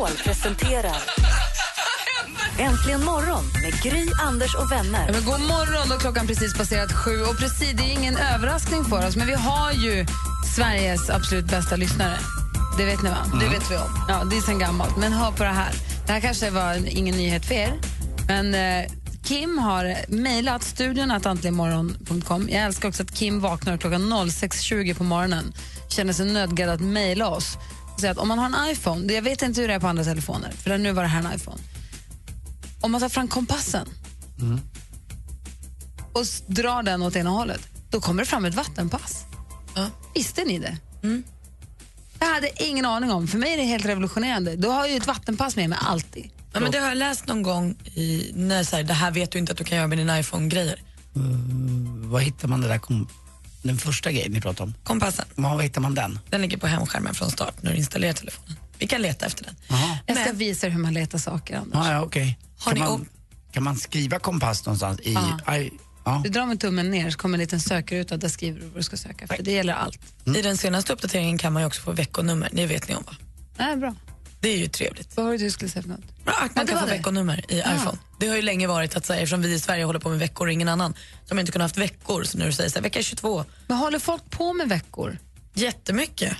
Megapol presenterar Äntligen morgon med Gry, Anders och vänner. Ja, men god morgon, då klockan precis passerat sju. Och precis, det är ingen överraskning för oss, men vi har ju Sveriges absolut bästa lyssnare. Det vet ni va? Det vet vi om. Ja, det är sen gammalt. Men hör på det här. Det här kanske var ingen nyhet för er, men eh, Kim har mejlat studion att antligenmorgon.com. Jag älskar också att Kim vaknar klockan 06.20 på morgonen. Känner sig nödgad att mejla oss. Och säga att om man har en iPhone, det- jag vet inte hur det är på andra telefoner, för nu var det här en iPhone. Om man tar fram kompassen och s- drar den åt ena hållet, då kommer det fram ett vattenpass. Visste ni det? Jag hade ingen aning om. För mig är det helt revolutionerande. Då har jag ju ett vattenpass med mig alltid. Ja, men det har jag läst någon gång i, när så här, det här vet du inte att du kan göra med din iPhone-grejer. Var hittar man det där kom, den första grejen ni pratade om? Kompassen, Var hittar man den? den ligger på hemskärmen från start när du installerar telefonen. Vi kan leta efter den. Jaha. Jag ska Men- visa er hur man letar saker, Anders. Ja, ja, okej. Har Kan, ni man, kan man skriva kompass någonstans i... Ja. Aj, ja. Du drar med tummen ner så kommer en liten sökruta. Där skriver du vad du ska söka efter. Det gäller allt. I den senaste uppdateringen kan man ju också få veckonummer. Det vet ni om va? Nej, bra. Det är ju trevligt. Vad var det du skulle säga för något? Ja, Att Ja, man det kan få veckonummer i iPhone. Det har ju länge varit att så här, eftersom vi i Sverige håller på med veckor och ingen annan, så har man inte kunnat haft veckor. Så du säger så här, vecka 22, Men håller folk på med veckor? jättemycket.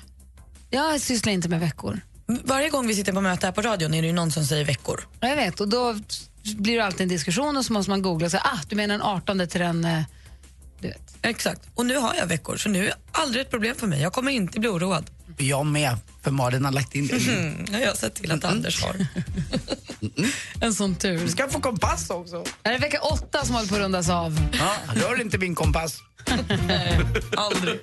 Jag sysslar inte med veckor. Varje gång vi sitter på möte här på radion är det ju någon som säger veckor. Ja, Jag vet, och då blir det alltid en diskussion och så måste man googla säga, ah, du menar den 18 till den... eh, Du vet. Exakt. Och nu har jag veckor, så nu är det aldrig ett problem för mig. Jag kommer inte bli oroad. Jag med, för Malin har lagt in det. Mm, jag har sett till att Anders har. En sån tur. Du ska få kompass också. Är det vecka åtta som håller på att rundas av? Ja, rör inte min kompass. aldrig.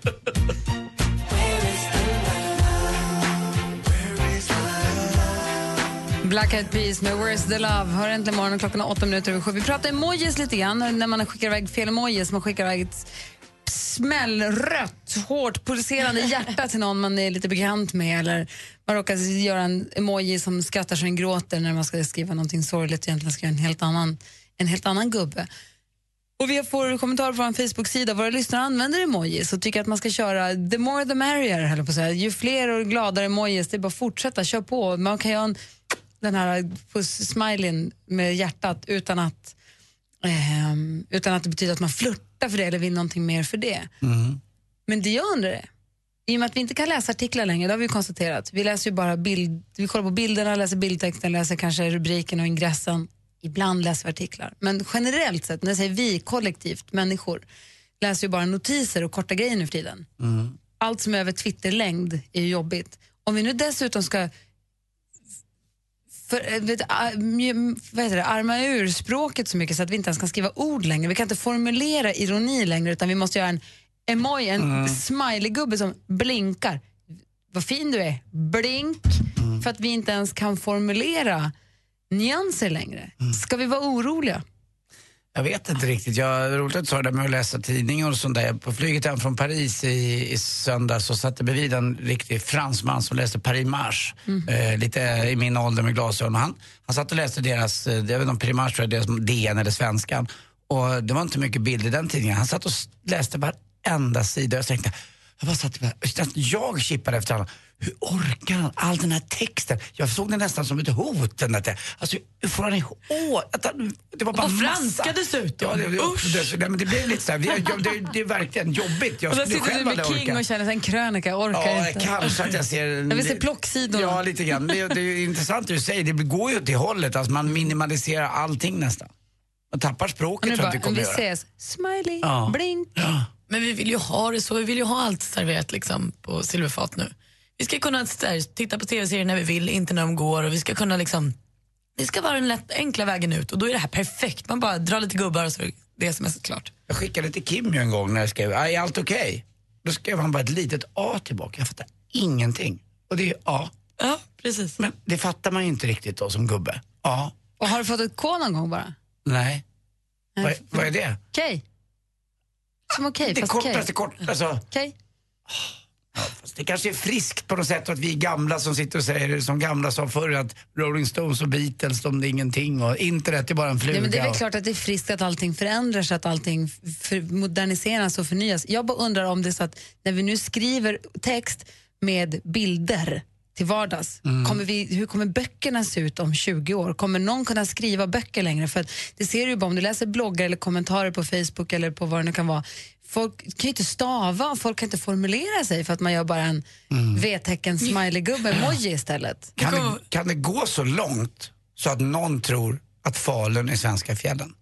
Black Eyed Peas med Where's the Love. Hör äntligen morgonen klockan är åtta minuter över sju. Vi pratar emojis lite grann. När man skickar iväg fel emojis. Man skickar iväg smällrött, hårt pulserande hjärta till någon man är lite bekant med. Eller man råkar göra en emoji som skrattar så en gråter när man ska skriva någonting sorgligt och egentligen skriva en helt annan, en helt annan gubbe. Och vi får kommentarer på vår Facebook-sida. Våra lyssnare använder emojis och tycker att man ska köra the more the merrier. höll jag På att säga. Ju fler och gladare emojis, det är bara att fortsätta, kör på. Man kan göra en, den här puss-smileyn med hjärtat utan att, eh, utan att det betyder att man flörtar för det eller vill någonting mer för det. Men det jag undrar är, i och med att vi inte kan läsa artiklar längre, det har vi konstaterat. Vi läser ju bara bild, vi kollar på bilderna, läser bildtexten, läser kanske rubriken och ingressen. Ibland läser vi artiklar. Men generellt sett, när jag säger vi, kollektivt, människor, läser ju bara notiser och korta grejer nu för tiden. Allt som är över Twitterlängd är ju jobbigt. Om vi nu dessutom ska för, eh, vet, ah, vad heter det, arma ur språket så mycket så att vi inte ens kan skriva ord längre. Vi kan inte formulera ironi längre utan vi måste göra en emoji, en smileygubbe som blinkar. Vad fin du är, blink. För att vi inte ens kan formulera nyanser längre. Ska vi vara oroliga? Jag vet inte riktigt. Jag roligt att du sa det där med att läsa tidningar och sånt där. På flyget hem från Paris i, i söndags så satt det bredvid en riktig fransman som läste Paris Marche. Eh, lite i min ålder med glasögon. Han, han satt och läste deras, eh, jag vet inte om Paris Marche tror jag, deras DN eller Svenskan. Och det var inte mycket bild i den tidningen. Han satt och läste varenda sida. Jag tänkte, jag bara satt och bara- jag kippade efter honom. Hur orkar han all den här texten? Jag såg det nästan som ett hot. Den där, alltså, hur får han? Åh, han, det var bara Och massa. franska dessutom. Ja, det, Usch. det, det, men det blev lite så här, det, det, det är verkligen jobbigt. Jag Och där skulle sitter du själv med aldrig King orka. och känner sig en krönika, orkar Ja, inte. kanske att jag ser... Jag vill se plocksidorna. Ja, lite grann. Det, det är intressant du säger. Det går ju åt det hållet. Alltså man minimaliserar allting nästan. Man tappar Och språket nu tror jag bara, om vi ses, smiley, Ja. blink. Ja. Men vi vill ju ha det så, vi vill ju ha allt serverat liksom på silverfat nu. Vi ska kunna här, titta på tv-serier när vi vill, inte när de går och vi ska kunna liksom, det ska vara den lätt, enkla vägen ut och då är det här perfekt. Man bara drar lite gubbar och så det smset klart. Jag skickade till Kim ju en gång när jag skrev, "Ah, är allt okej? Då skrev han bara ett litet A tillbaka. Jag fattar ingenting. Och det är A. Ja, precis. Men det fattar man ju inte riktigt då som gubbe. A. Och har du fått ett K någon gång bara? Nej. Vad, är- vad är det? Okej. Som okej, det fast okej. kortaste kort, alltså, Okej. fast det kanske är friskt på något sätt att vi gamla som sitter och säger som gamla sa förr att Rolling Stones och Beatles de är ingenting och internet är bara en fluga. Ja, men det är väl klart att det är friskt att allting förändras, att allting för, moderniseras och förnyas. Jag bara undrar om det är så att när vi nu skriver text med bilder till vardags, kommer vi, hur kommer böckerna se ut om 20 år? Kommer någon kunna skriva böcker längre? För det ser du ju bara om du läser bloggar eller kommentarer på Facebook eller på vad det nu kan vara. Folk kan ju inte stava och folk kan inte formulera sig för att man gör bara en V-tecken smiley-gubbe emoji istället. kan, det, kan det gå så långt så att någon tror att Falun är svenska fjällen?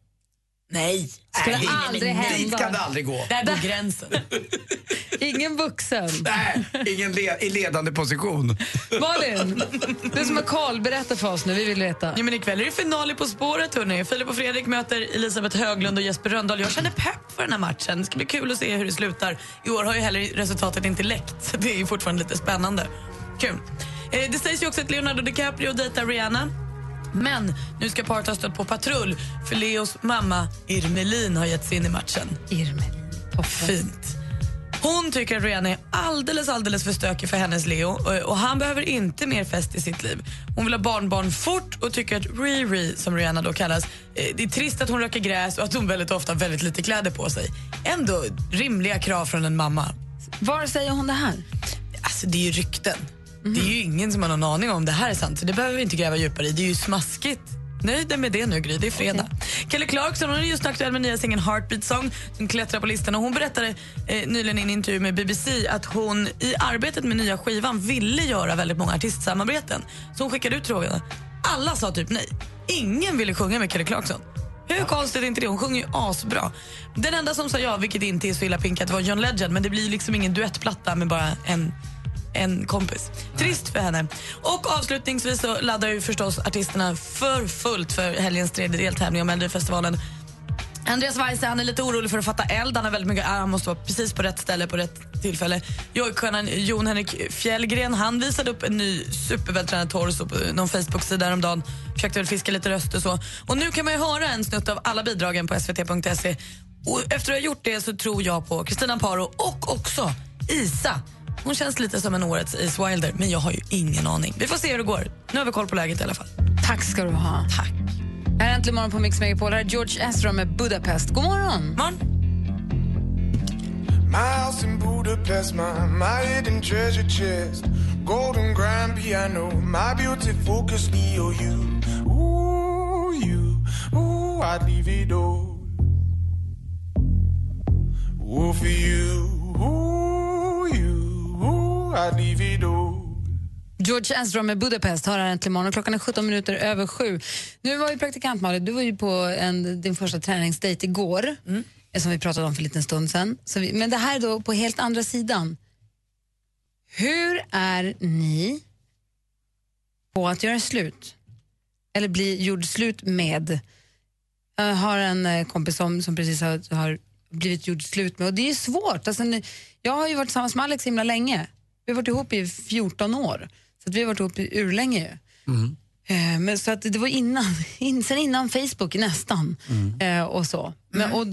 Nej. Skulle Nej, aldrig Dit hända. kan det aldrig gå. Där går gränsen. Ingen vuxen. Nej, ingen le- i ledande position. Malin, du som har koll, berätta för oss nu, vi vill veta. Ja, men ikväll är det final i På spåret. Hörrni. Filip och Fredrik möter Elisabeth Höglund och Jesper Rönndahl. Jag känner pepp för den här matchen. Det ska bli kul att se hur det slutar. I år har ju heller resultatet inte läckt, så det är fortfarande lite spännande. Kul. Eh, det sägs ju också att Leonardo DiCaprio dejtar Rihanna. Men nu ska paret ha stött på patrull för Leos mamma Irmelin har gett sig in i matchen. Irmelin. Fint. Hon tycker att Rihanna är alldeles, alldeles för stökig för hennes Leo och, och han behöver inte mer fest i sitt liv. Hon vill ha barnbarn fort och tycker att Riri, som Rihanna då kallas, eh, det är trist att hon röker gräs och att hon väldigt ofta har väldigt lite kläder på sig. Ändå rimliga krav från en mamma. Var säger hon det här? Alltså det är ju rykten. Det är ju ingen som har någon aning om det här är sant så det behöver vi inte gräva djupare i. Det är ju smaskigt. Nöjd med det nu Gry, det är fredag. Kelly Clarkson hon är just aktuell med nya singeln Heartbeat Song. Den klättrar på listan och hon berättade eh, nyligen i en intervju med BBC att hon i arbetet med nya skivan ville göra väldigt många artistsamarbeten. Så hon skickade ut frågorna. Alla sa typ nej. Ingen ville sjunga med Kelly Clarkson. Hur konstigt är inte det? Hon sjunger ju asbra. Den enda som sa ja, vilket inte är så illa pinkat, var John Legend. Men det blir liksom ingen duettplatta med bara en en kompis. Trist för henne. Och avslutningsvis så laddar ju förstås artisterna för fullt för helgens tredje deltävling om Melodifestivalen. Andreas Weise han är lite orolig för att fatta eld. Han har väldigt mycket, ah, han måste vara precis på rätt ställe på rätt tillfälle. Jojkstjärnan Jon Henrik Fjällgren han visade upp en ny supervältränad torso på någon Facebook-sida häromdagen. Försökte väl fiska lite röster så. Och nu kan man ju höra en snutt av alla bidragen på svt.se. Och efter att ha gjort det så tror jag på Kristina Paro och också Isa. Hon känns lite som en årets Ace Wilder, men jag har ju ingen aning. Vi får se hur det går. Nu har vi koll på läget i alla fall. Tack ska du ha. Tack. Här är Äntligen morgon på Mix Megapol. Här är George Ezra med Budapest. God morgon! Morgon. My house in Budapest, my, my hidden treasure chest. Golden grand piano, my beauty focus, Leo, you. Ooh, you. Ooh, I'd leave it all. Ooh, for you. Ooh, George Ezra med Budapest har här äntligen morgon. Klockan är 17 minuter över sju. Nu var ju praktikant Malin, du var ju på en, din första träningsdejt igår, eh, som vi pratade om för en liten stund sedan. Så vi, men det här är då på helt andra sidan. Hur är ni på att göra slut? Eller bli gjord slut med? Jag har en eh, kompis som, som precis har, har blivit gjord slut med och det är svårt. Alltså, jag har ju varit tillsammans med Alex himla länge. Vi har varit ihop i 14 år. Så att vi har varit ihop i urlänge ju. Eh, Men så att det var innan, in, sen innan Facebook nästan. Eh, och så. Men, och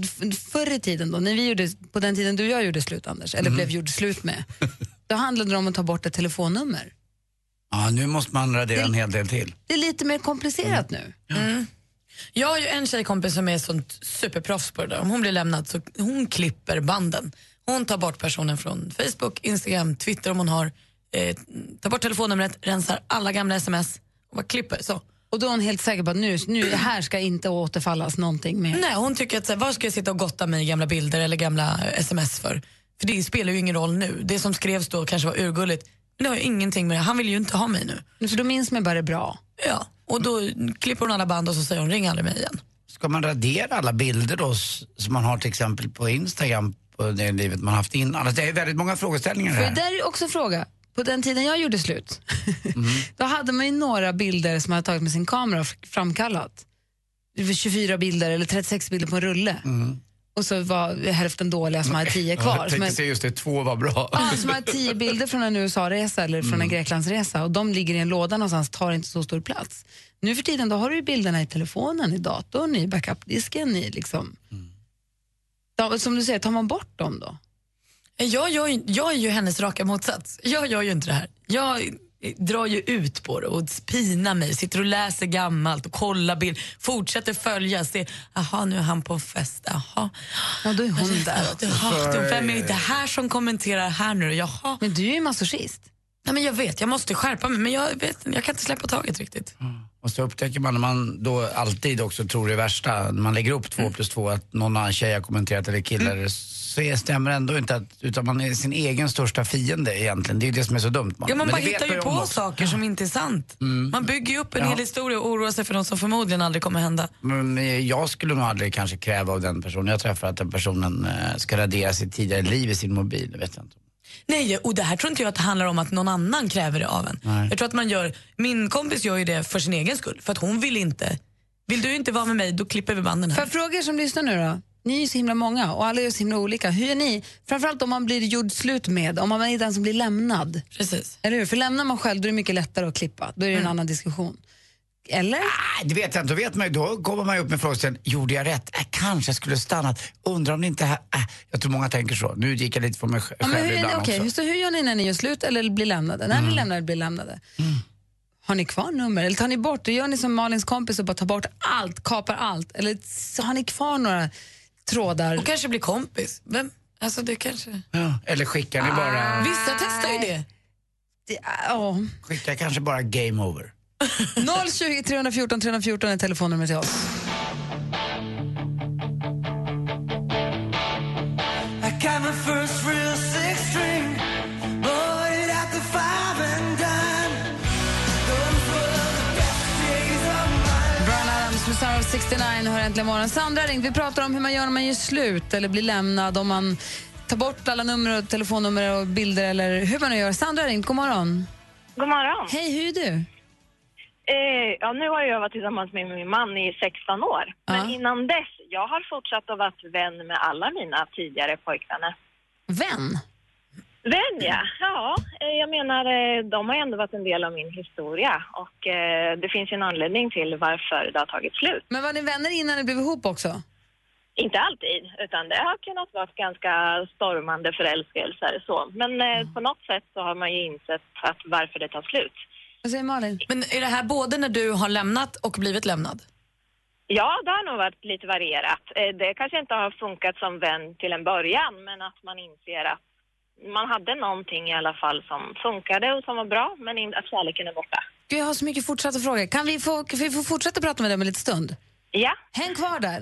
förr i tiden då, när vi gjorde, på den tiden du och jag gjorde slut Anders, eller blev gjord slut med, då handlade det om att ta bort ett telefonnummer. Ja, nu måste man radera en hel del till. Det är lite mer komplicerat nu. Jag har ju en tjejkompis som är sånt superproffs på det där. Om hon blir lämnad så hon klipper banden. Hon tar bort personen från Facebook, Instagram, Twitter om hon har. Eh, tar bort telefonnumret, rensar alla gamla sms och bara klipper. Så. Och då är hon helt säker på att nu, nu det här ska inte återfallas någonting mer. Nej, hon tycker att så här, vad ska jag sitta och gotta mig i gamla bilder eller gamla eh, sms för? För det spelar ju ingen roll nu. Det som skrevs då kanske var urgulligt. Men det har ju ingenting med det. Han vill ju inte ha mig nu. För då minns man bara det bra. Ja, och då klipper hon alla band och så säger hon ring aldrig mig igen. Ska man radera alla bilder då som man har till exempel på Instagram på det livet man haft innan? Alltså, det är väldigt många frågeställningar här. det där är också en fråga. På den tiden jag gjorde slut, då hade man ju några bilder som man hade tagit med sin kamera och framkallat. 24 bilder eller 36 bilder på en rulle. Och så var hälften dåliga som hade 10 kvar. Jag tänkte säga just det, två var bra. Ja, som har tio bilder från en USA-resa eller från en Greklandsresa och de ligger i en låda någonstans, tar inte så stor plats. Nu för tiden då har du bilderna i telefonen, i datorn, i backupdisken, i liksom... Ja, som du säger, tar man bort dem då? Jag, jag, jag är ju hennes raka motsats. Jag gör ju inte det här. Jag drar ju ut på det och pinar mig, sitter och läser gammalt och kollar bild, fortsätter följa, se, jaha nu är han på en fest, jaha. Ja, då är hon där. Jaha, vem är det här som kommenterar här nu? Jaha. Men du är ju masochist. Nej, men jag vet, jag måste skärpa mig men jag, vet, jag kan inte släppa taget riktigt. Och så upptäcker man när man då alltid också tror det värsta, när man lägger upp två plus två att någon annan tjej har kommenterat eller killar, så är- stämmer ändå inte att, utan man är sin egen största fiende egentligen. Det är ju det som är så dumt. Ja, man Men bara hittar ju man på också. saker som inte är sant. Man bygger ju upp en Ja. hel historia och oroar sig för något som förmodligen aldrig kommer hända. Men eh, jag skulle nog aldrig kanske kräva av den personen jag träffar att den personen eh, ska radera sitt tidigare liv i sin mobil. Det vet jag inte. Nej, och det här tror inte jag att det handlar om att någon annan kräver det av en. Nej. Jag tror att man gör, min kompis gör ju det för sin egen skull, för att hon vill inte. Vill du inte vara med mig, då klipper vi banden här. jag fråga er som lyssnar nu då? Ni är så himla många och alla är så himla olika. Hur gör ni? Framförallt om man blir gjord slut med, om man är den som blir lämnad. Precis. Eller hur? För lämnar man själv då är det mycket lättare att klippa. Då är det en annan diskussion. Eller? Nej, det vet jag inte. Då, vet man, ju- då kommer man ju upp med frågeställningen, gjorde jag rätt? Äh, kanske skulle stannat. Undrar om det inte här... Äh, jag tror många tänker så. Nu gick jag lite för mig sj- Ja, själv men hur, ibland okej, också. så hur gör ni när ni gör slut eller blir lämnade? När ni lämnar blir lämnade? Har ni kvar nummer eller tar ni bort det? Gör ni som Malins kompis och bara tar bort allt, kapar allt? Eller så har ni kvar några trådar? Och kanske bli kompis. Vem? Alltså det kanske... Ja, eller skickar ni bara... Vissa testar ju det. Det, ja. Skickar kanske bara game over. 020 314 314 är telefonnumret till oss. Days of my Brian Adams med Summer of 69 hör äntligen morgon. Sandra ringt. Vi pratar om hur man gör när man gör slut eller blir lämnad, om man tar bort alla nummer och telefonnummer och bilder eller hur man nu gör. Sandra ringt. God morgon. God morgon. Hej, hur är du? Eh, ja, nu har jag varit tillsammans med min man i 16 år. Men Ja. innan dess, jag har fortsatt att vara vän med alla mina tidigare pojkvänner. Vän? Vän, ja. Ja, eh, jag menar, eh, de har ändå varit en del av min historia. Och eh, det finns en anledning till varför det har tagit slut. Men var ni vänner innan ni blev ihop också? Inte alltid, utan det har kunnat vara ganska stormande förälskelser. Så. Men eh, på något sätt så har man ju insett att varför det tar slut. Vad säger Malin? Men är det här både när du har lämnat och blivit lämnad? Ja, det har nog varit lite varierat. Eh, Det kanske inte har funkat som vän till en början, men att man inser att man hade någonting i alla fall som funkade och som var bra, men att kärleken är borta. Gud, jag har så mycket fortsatta frågor. Kan vi få, kan vi få fortsätta prata med dig om en liten stund? Ja, Häng kvar där.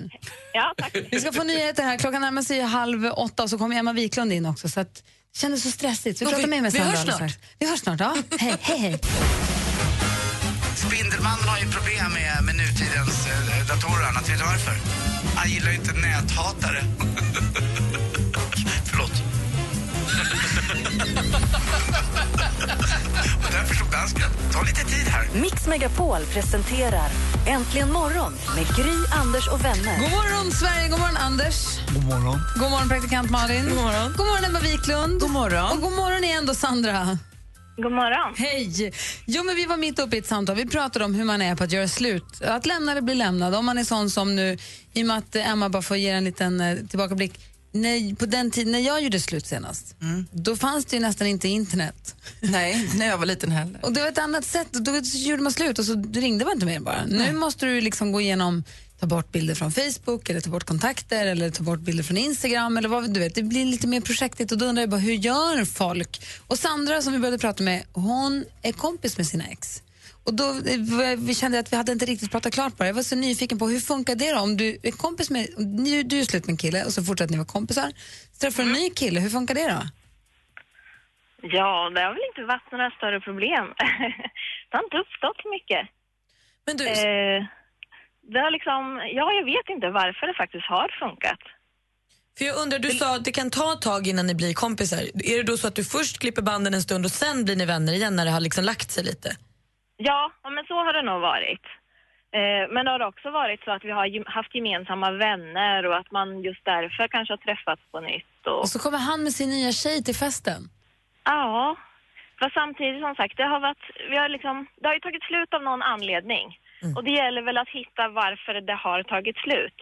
ja tack. Vi ska få nyheter här. Klockan närmar sig halv åtta och så kommer Emma Wiklund in också. Så att, det kändes så stressigt. Vi pratar vi- med vi Sandra hörs alldeles snart. Vi hörs snart. Ja. Hej, hej, hej. Spindelmannen har ju problem med, med nutidens eh, datorer och annat. Vet du varför? Han gillar ju inte näthatare. Förlåt. och därför slog dansken. Ta lite tid här. Mix Megapol presenterar Äntligen morgon med Gry, Anders och vänner. God morgon, Sverige. God morgon, Anders. God morgon. God morgon, praktikant Malin. God morgon, god morgon Emma Wiklund. God morgon. Och god morgon igen då, Sandra. God morgon. Hej! Jo, men vi var mitt uppe i ett samtal. Vi pratade om hur man är på att göra slut. Att lämna eller bli lämnad. Om man är sån som nu, i och med att Emma bara får ge en liten eh, tillbakablick. När, på den tiden när jag gjorde slut senast, då fanns det ju nästan inte internet. Nej, när jag var liten heller. Och det var ett annat sätt. Då gjorde man slut och så ringde man inte mer bara. Nu måste du liksom gå igenom, ta bort bilder från Facebook eller ta bort kontakter eller ta bort bilder från Instagram eller vad du vet. Det blir lite mer projektigt och då undrar jag bara hur gör folk? Och Sandra som vi började prata med, hon är kompis med sina ex. Och då eh, vi kände att vi hade inte riktigt pratat klart på det. Jag var så nyfiken på hur funkar det då? Om du är kompis med, du, du är slut med en kille och så fortsätter ni vara kompisar. Så träffar du en ny kille, hur funkar det då? Ja, det har väl inte varit några större problem. det har inte uppstått mycket. Men du, Eh, det har liksom, ja, jag vet inte varför det faktiskt har funkat. för jag undrar, du sa att det kan ta ett tag innan ni blir kompisar. Är det då så att du först klipper banden en stund och sen blir ni vänner igen när det har liksom lagt sig lite? Ja, men så har det nog varit. Eh, Men det har också varit så att vi har haft gemensamma vänner och att man just därför kanske har träffats på nytt. Och... Och så kommer han med sin nya tjej till festen. Ja, fast samtidigt som sagt, det har, varit, vi har liksom, det har ju tagit slut av någon anledning. Och det gäller väl att hitta varför det har tagit slut.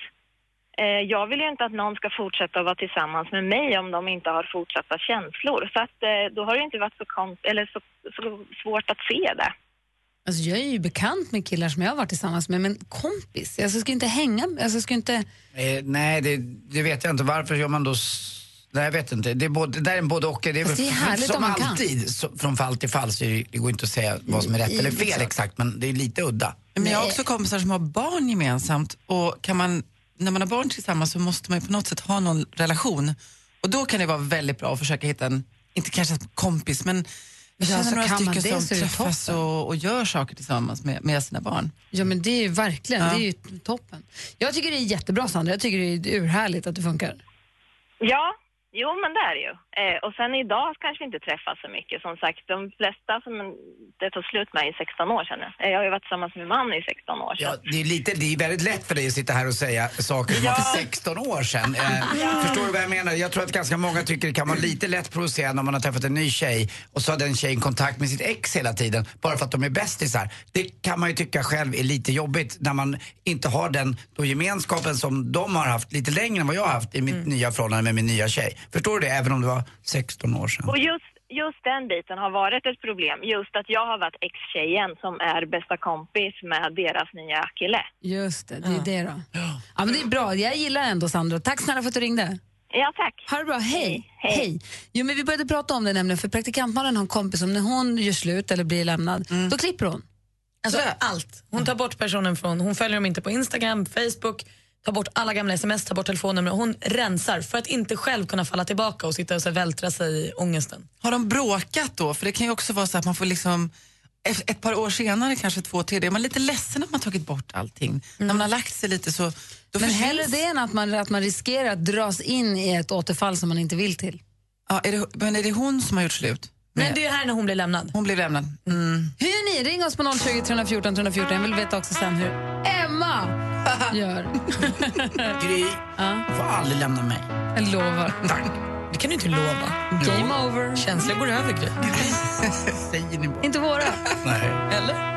Eh, jag vill ju inte att någon ska fortsätta att vara tillsammans med mig om de inte har fortsatta känslor. Så att eh, då har det inte varit så, konst, eller så, så svårt att se det. Alltså jag är ju bekant med killar som jag har varit tillsammans med, men kompis. Alltså jag ska inte hänga alltså jag ska inte... Eh, nej, det, det vet jag inte. Varför gör man då... s- Nej, jag vet inte. Det är, både, det där är en både och. Det är, det är härligt som om man kan. alltid, så, från fall till fall, så är det, det går inte att säga vad som är rätt eller fel exakt, men det är lite udda. Men jag har också kompisar som har barn gemensamt och kan man, när man har barn tillsammans så måste man ju på något sätt ha någon relation. Och då kan det vara väldigt bra att försöka hitta en, inte kanske en kompis, men jag Ja, känner så några kan stycken det som träffas toppen. och, och gör saker tillsammans med, med sina barn. Ja men det är ju verkligen, Ja. det är ju toppen. Jag tycker det är jättebra Sandra, jag tycker det är urhärligt att det funkar. Ja, jo men det är det ju. Eh, och sen idag kanske vi inte träffas så mycket. Som sagt, de flesta som det tog slut med i 16 år sedan. Eh, Jag har ju varit tillsammans med min man i 16 år Ja, sedan. det, är lite, det är väldigt lätt för dig att sitta här och säga saker som var för 16 år sedan. Eh, Förstår du vad jag menar? Jag tror att ganska många tycker det kan vara lite lätt provocerande om man har träffat en ny tjej och så har den tjejen kontakt med sitt ex hela tiden bara för att de är bästisar. Det kan man ju tycka själv är lite jobbigt när man inte har den då gemenskapen som de har haft lite längre än vad jag har haft i mitt nya förhållande med min nya tjej. Förstår du det? Även om det var 16 år sedan. Och just, just den biten har varit ett problem. Just att jag har varit ex-tjejen som är bästa kompis med deras nya kille. Just det, det är det då. Ja. men det är bra, jag gillar ändå Sandra. Tack snälla för att du ringde. Ja, tack. Ha det bra, hej. Hej. hej. Jo, men vi började prata om det nämligen, för praktikantmannen har en kompis som när hon gör slut eller blir lämnad, då klipper hon. Alltså allt. Hon tar bort personen från, hon följer dem inte på Instagram, Facebook, tar bort alla gamla sms, tar bort telefonnummer. Hon rensar för att inte själv kunna falla tillbaka och sitta och så vältra sig i ångesten. Har de bråkat då? För det kan ju också vara så att man får liksom ett par år senare, kanske två, tre, är man lite ledsen att man tagit bort allting. När man har lagt sig lite så... Då Men försvinns- hellre det än att man, att man riskerar att dras in i ett återfall som man inte vill till. Ja, är det, men är det hon som har gjort slut? Nej, det är här när hon blir lämnad. Hon blev lämnad. Mm. Hur gör ni? Ring oss på 020 314 314. Jag vill veta också sen hur Emma gör. Gry, får aldrig lämna mig. Jag lovar. Tack. Det kan du inte lova. Game over. Känslor går över, Gry. Säger ni bara. Inte våra. Nej. Eller?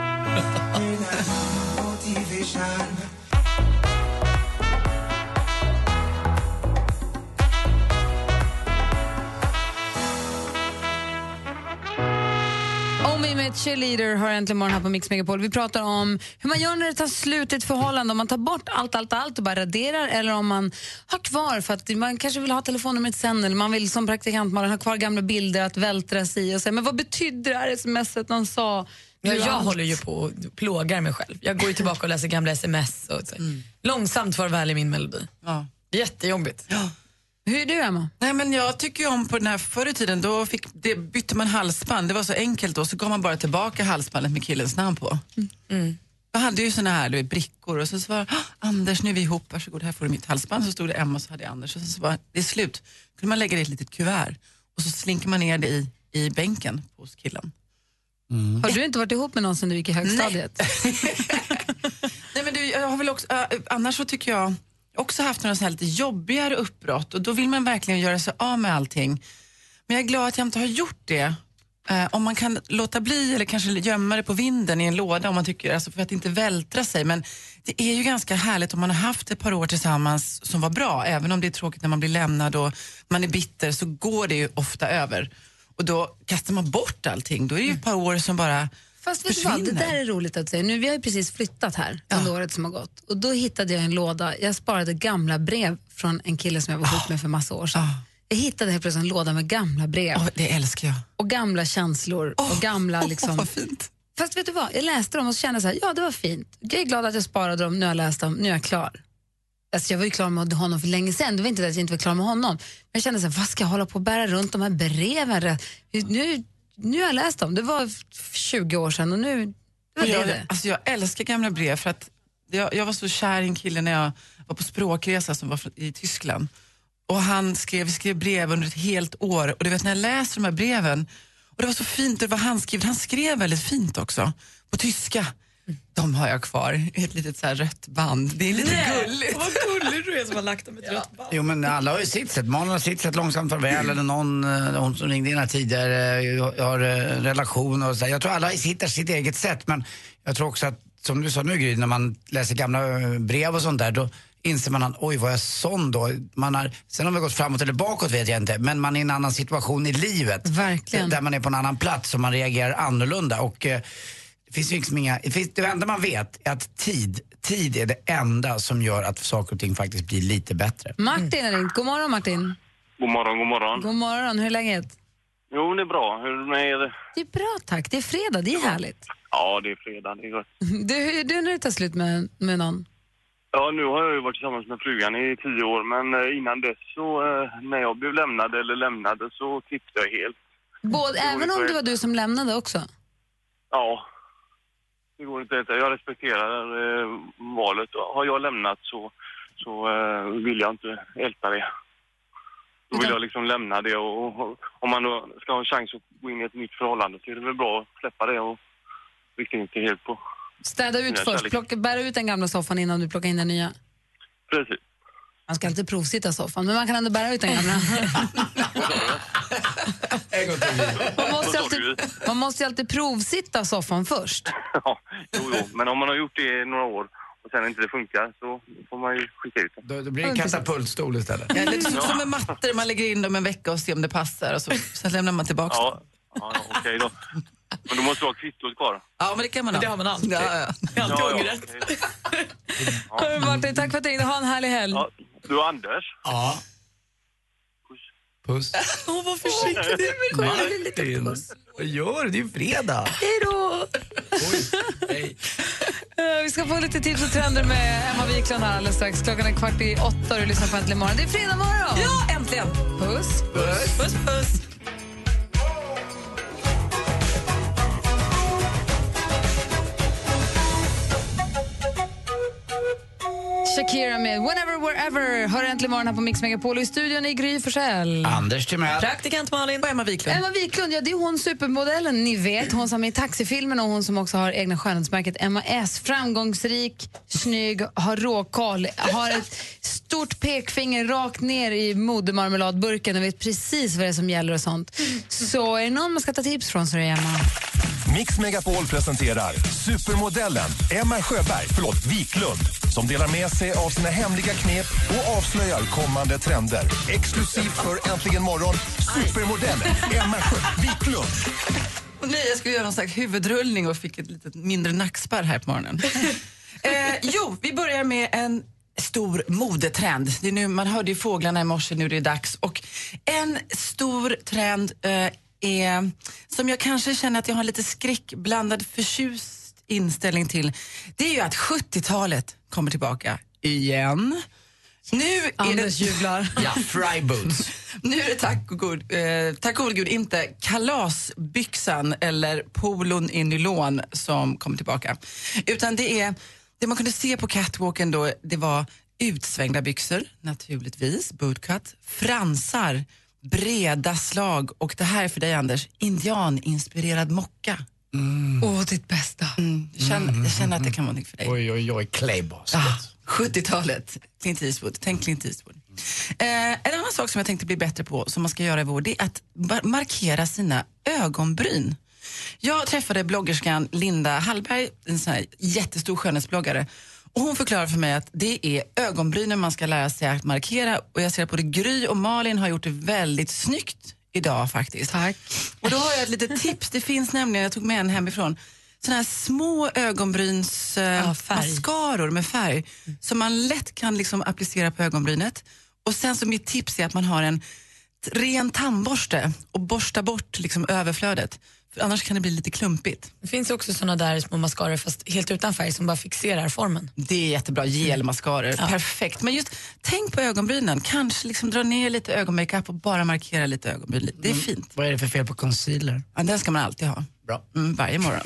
med Cheerleader har äntligen morgon här på Mix Megapol. Vi pratar om hur man gör när det tar slut i ett förhållande. Om man tar bort allt, allt, allt och bara raderar eller om man har kvar för att man kanske vill ha telefonnumret sen eller man vill som praktikant man ha kvar gamla bilder att vältra sig i och säga men vad betydde det här smset någon sa? Ja, Nu jag allt. håller ju på och plågar mig själv. Jag går ju tillbaka och läser gamla sms. Och så. Långsamt farväl i min melodi. Ja. Jättejobbigt. Hur är du Emma? Nej, men jag tycker ju om på den här förr i tiden, då fick, det, bytte man halsband. Det var så enkelt då, så gav man bara tillbaka halsbandet med killens namn på. Jag hade ju såna här du vet, brickor och så, så var det, "Ah, Anders nu är vi ihop, varsågod här får du mitt halsband. Så stod det Emma och så hade jag Anders och så, så var det är slut. kunde man lägga det i ett litet kuvert och så slinker man ner det i, i bänken hos killen. Har du inte varit ihop med någon sen du gick i högstadiet? Nej, men du, jag har väl också, äh, annars så tycker jag också haft några så här lite jobbigare uppbrott och då vill man verkligen göra sig av med allting. Men jag är glad att jag inte har gjort det. Eh, om man kan låta bli eller kanske gömma det på vinden i en låda om man tycker, alltså för att inte vältra sig. Men det är ju ganska härligt om man har haft ett par år tillsammans som var bra. Även om det är tråkigt när man blir lämnad och man är bitter så går det ju ofta över. Och då kastar man bort allting. Då är det ju ett par år som bara Fast vet du vad, det där är roligt att säga. Nu, vi har ju precis flyttat här under året som har gått. Och då hittade jag en låda, jag sparade gamla brev från en kille som jag var ihop med för massa år sedan. Jag hittade helt plötsligt en låda med gamla brev. Åh, det älskar jag. Och gamla känslor och gamla liksom... fint. Fast vet du vad, jag läste dem och så kände så här, ja det var fint. Jag är glad att jag sparade dem, nu har jag läst dem, nu är jag klar. Alltså jag var ju klar med honom för länge sedan, det var inte det att jag inte var klar med honom. Men jag kände så här, vad ska jag hålla på och bära runt de här breven? Nu, nu har jag läst dem, det var 20 år sedan och nu, det var jag, det. alltså jag älskar gamla brev för att jag, jag var så kär i en kille när jag var på språkresa som var i Tyskland. Och han skrev, vi skrev brev under ett helt år och du vet när jag läser de här breven och det var så fint, det var handskrivet, han skrev väldigt fint också på tyska. De har jag kvar i ett litet så här rött band. Det är lite Nej, gulligt. Vad gullig du är som har lagt dem i ett rött band. Jo men alla har ju sitt sätt. Malin har sitt sätt, långsamt farväl eller någon, eh, hon som ringde in här tidigare, eh, har eh, relation och så. Jag tror alla hittar sitt eget sätt men jag tror också att, som du sa nu Gry, när man läser gamla brev och sånt där då inser man att oj var jag sån då? Man har, sen har vi gått framåt eller bakåt vet jag inte men man är i en annan situation i livet. Verkligen. Där man är på en annan plats och man reagerar annorlunda. Och, det finns ju liksom inga, det, finns, det enda man vet är att tid, tid är det enda som gör att saker och ting faktiskt blir lite bättre. Martin har ringt. God morgon Martin. God morgon, god morgon. God morgon, hur är läget? Jo, det är bra. Hur är det med er? Det är bra tack, det är fredag, det är härligt. Ja, det är fredag. Det är gott. Du, hur är du när du tar slut med, med någon? Ja, nu har jag ju varit tillsammans med frugan i tio år, men eh, innan dess så, eh, när jag blev lämnad eller lämnade så tippade jag helt. Både, även om det var du som lämnade också? Ja, det går inte. Jag respekterar eh, valet. Har jag lämnat så, så eh, vill jag inte älta det. Då vill jag liksom lämna det och, och om man då ska ha en chans att gå in i ett nytt förhållande så är det väl bra att släppa det och rikta in sig helt på. Städa ut först, plocka, bära ut den gamla soffan innan du plockar in den nya. Precis. Man ska inte provsitta soffan, men man kan ändå bära ut den gamla. Man måste, alltid, man måste ju alltid provsitta soffan först. Ja, jo, jo. Men om man har gjort det i några år och sen inte det funkar så får man ju skicka ut den. Då, då blir det en katapultstol istället. Ja, det är som, med mattor, man lägger in dem en vecka och ser om det passar och så, sen lämnar man tillbaka Ja, dem. ja ja, okej då. Men då måste du ha kvittot kvar. Ja, men det kan man ha. det har man alltid. Ja, ja. Det är alltid Ja, ja, ångerrätt. Hörru, Martin, tack för att du ringde. Ha en härlig helg. Ja, du Anders. Ja. Puss. Åh, vad försiktig. Martin, vad gör du? Det är ju fredag. Hej då! Hej. Eh, Vi ska få lite tips och trender med Emma Wiklund här alldeles strax. Klockan är kvart i åtta och du lyssnar på Äntligen morgon. Det är fredag morgon! ja, äntligen! Puss! Puss, puss. Shakira med Whenever, Wherever. Hör Äntligen morgon här på Mix Megapol. I studion är Gry Forssell. Anders Timell. Praktikant Malin. Och Emma Wiklund. Emma Wiklund, ja, det är hon supermodellen ni vet. Hon som är i taxifilmen och hon som också har egna skönhetsmärket Emma S. Framgångsrik, snygg, har råkoll, har ett stort pekfinger rakt ner i modermarmeladburken och vet precis vad det är som gäller och sånt. Så är det någon man ska ta tips från så är det Emma. Mix Megapol presenterar supermodellen Emma Sjöberg, förlåt, Wiklund som delar med sig av sina hemliga knep och avslöjar kommande trender. Exklusivt för Äntligen morgon, supermodellen Emma Sjö Wiklund. Och nej, jag skulle göra någon slags huvudrullning och fick ett litet mindre nackspärr här på morgonen. eh, jo, vi börjar med en stor modetrend. Det är nu, man hörde ju fåglarna i morse, nu är det dags. Och en stor trend eh, är, som jag kanske känner att jag har lite skräckblandad förtjust inställning till, det är ju att 70-talet kommer tillbaka igen. Nu är Anders det... jublar. Ja, fry boots. Nu är det tack och god, eh, tack och gud inte kalasbyxan eller polon i nylon som kommer tillbaka. Utan det är, det man kunde se på catwalken då, det var utsvängda byxor, naturligtvis, bootcut, fransar, breda slag och det här är för dig Anders, indianinspirerad mocka. Åh, ditt bästa. Mm, jag, känner, jag känner att det kan vara något för dig. Oj, oj, oj, Claybos. Ah, 70-talet, Clint Eastwood. Tänk Clint Eastwood. Eh, en annan sak som jag tänkte bli bättre på, som man ska göra i vår, det är att markera sina ögonbryn. Jag träffade bloggerskan Linda Hallberg, en sån här jättestor skönhetsbloggare. Och hon förklarar för mig att det är ögonbrynen man ska lära sig att markera. Och jag ser att både Gry och Malin har gjort det väldigt snyggt idag faktiskt. Tack. Och då har jag ett litet tips. Det finns nämligen, jag tog med en hemifrån, såna här små ögonbryns eh, mascaror med färg som man lätt kan liksom applicera på ögonbrynet. Och sen så mitt tips är att man har en ren tandborste och borsta bort liksom överflödet. Annars kan det bli lite klumpigt. Det finns också såna där små mascaror fast helt utan färg som bara fixerar formen. Det är jättebra, gelmascaror. Ja. Perfekt. Men just tänk på ögonbrynen. Kanske liksom dra ner lite ögonmakeup och bara markera lite ögonbryn. Det är fint. Vad är det för fel på concealer? Ja, den ska man alltid ha. Bra. Mm, varje morgon.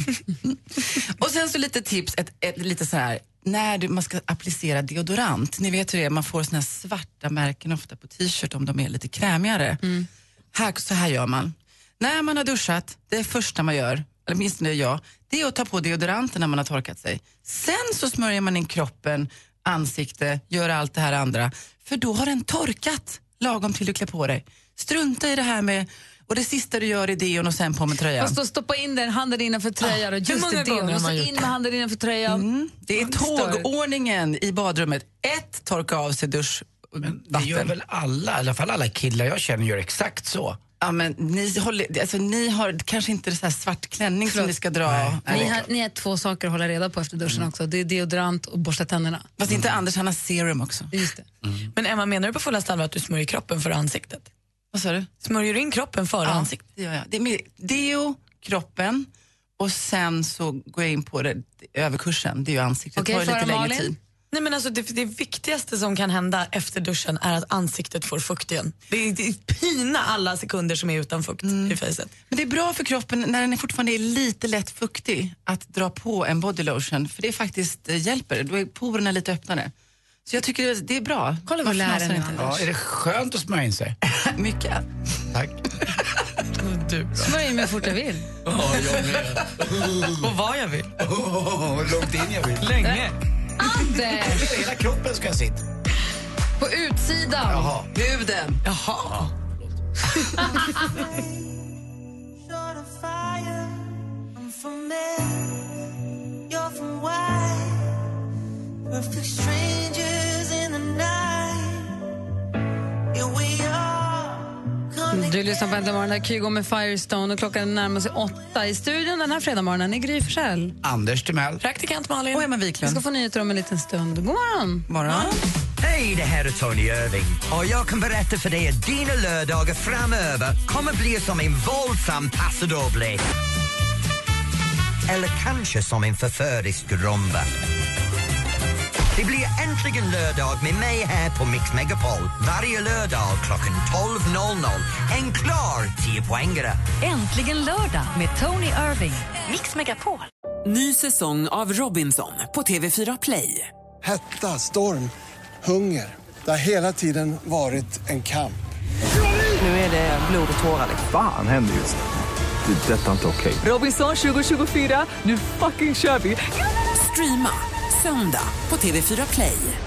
och sen så lite tips, ett, ett, lite så här, när du, man ska applicera deodorant. Ni vet hur det är, man får såna här svarta märken ofta på t-shirt om de är lite krämigare. Här, så här gör man. När man har duschat, det första man gör, eller åtminstone jag, det är att ta på deodoranten när man har torkat sig. Sen så smörjer man in kroppen, ansikte, gör allt det här andra. För då har den torkat lagom till du klär på dig. Strunta i det här med och det sista du gör är deon och sen på med tröjan. Fast då stoppa in den handen innanför tröjan och hur just många det, gånger deon, har och så man gjort in med handen innanför tröjan. Mm, det är tågordningen i badrummet. Ett, torka av sig dusch, Det gör väl alla, i alla fall alla killar jag känner gör exakt så. Ja, men ni, håller, alltså, ni har kanske inte så här svart klänning som ni ska dra. Ni har, ni har två saker att hålla reda på efter duschen också. Det är deodorant och borsta tänderna. Fast inte Anders, han har serum också. Just det. Men Emma, menar du på fullaste allvar att du smörjer kroppen före ansiktet? Vad sa du? Smörjer du in kroppen före Ja, ansiktet? det gör jag. Det är med deo, kroppen och sen så går jag in på det över kursen. Det är ju ansiktet. Okej, det tar lite längre Malin? tid. Nej, men alltså det, det viktigaste som kan hända efter duschen är att ansiktet får fukt igen. Det är, det pina alla sekunder som är utan fukt i facet. Men det är bra för kroppen när den är fortfarande är lite lätt fuktig att dra på en body lotion för det faktiskt eh, hjälper. Då är porerna lite öppnare. Så jag tycker det- det är bra. Kolla vad Varför lär fnasar ni inte? Ja, är det skönt att smörja in sig? Mycket. Tack. Du. Smörj in mig fort jag vill. Ja, jag med. Och vad jag vill. Oh, långt in jag vill. Länge. Anders! Hela kroppen ska sitta. På utsidan. Jaha. Huden. Jaha. Du lyssnar på Äntligen morgon, Kygo med Firestone och klockan närmar sig åtta. I studion den här fredagsmorgonen är Gry Forssell. Anders Timell. Praktikant Malin. Och Emma Vi Wiklund. ska få nyheter om en liten stund. God morgon! Morgon. Hej, det här är Tony Irving och jag kan berätta för dig att dina lördagar framöver kommer bli som en våldsam passadoble. Eller kanske som en förförisk rumba. Det blir äntligen lördag med mig här på Mix Megapol varje lördag klockan 12.00. En klar 10-poängare. Äntligen lördag med Tony Irving. Mix Megapol. Ny säsong av Robinson på TV4 Play. Hetta, storm, hunger. Det har hela tiden varit en kamp. Nu är det blod och tårar. Fan händer just nu. Det. är Detta är inte okej. Robinson 2024, nu fucking kör vi! Streama söndag på TV4 Play.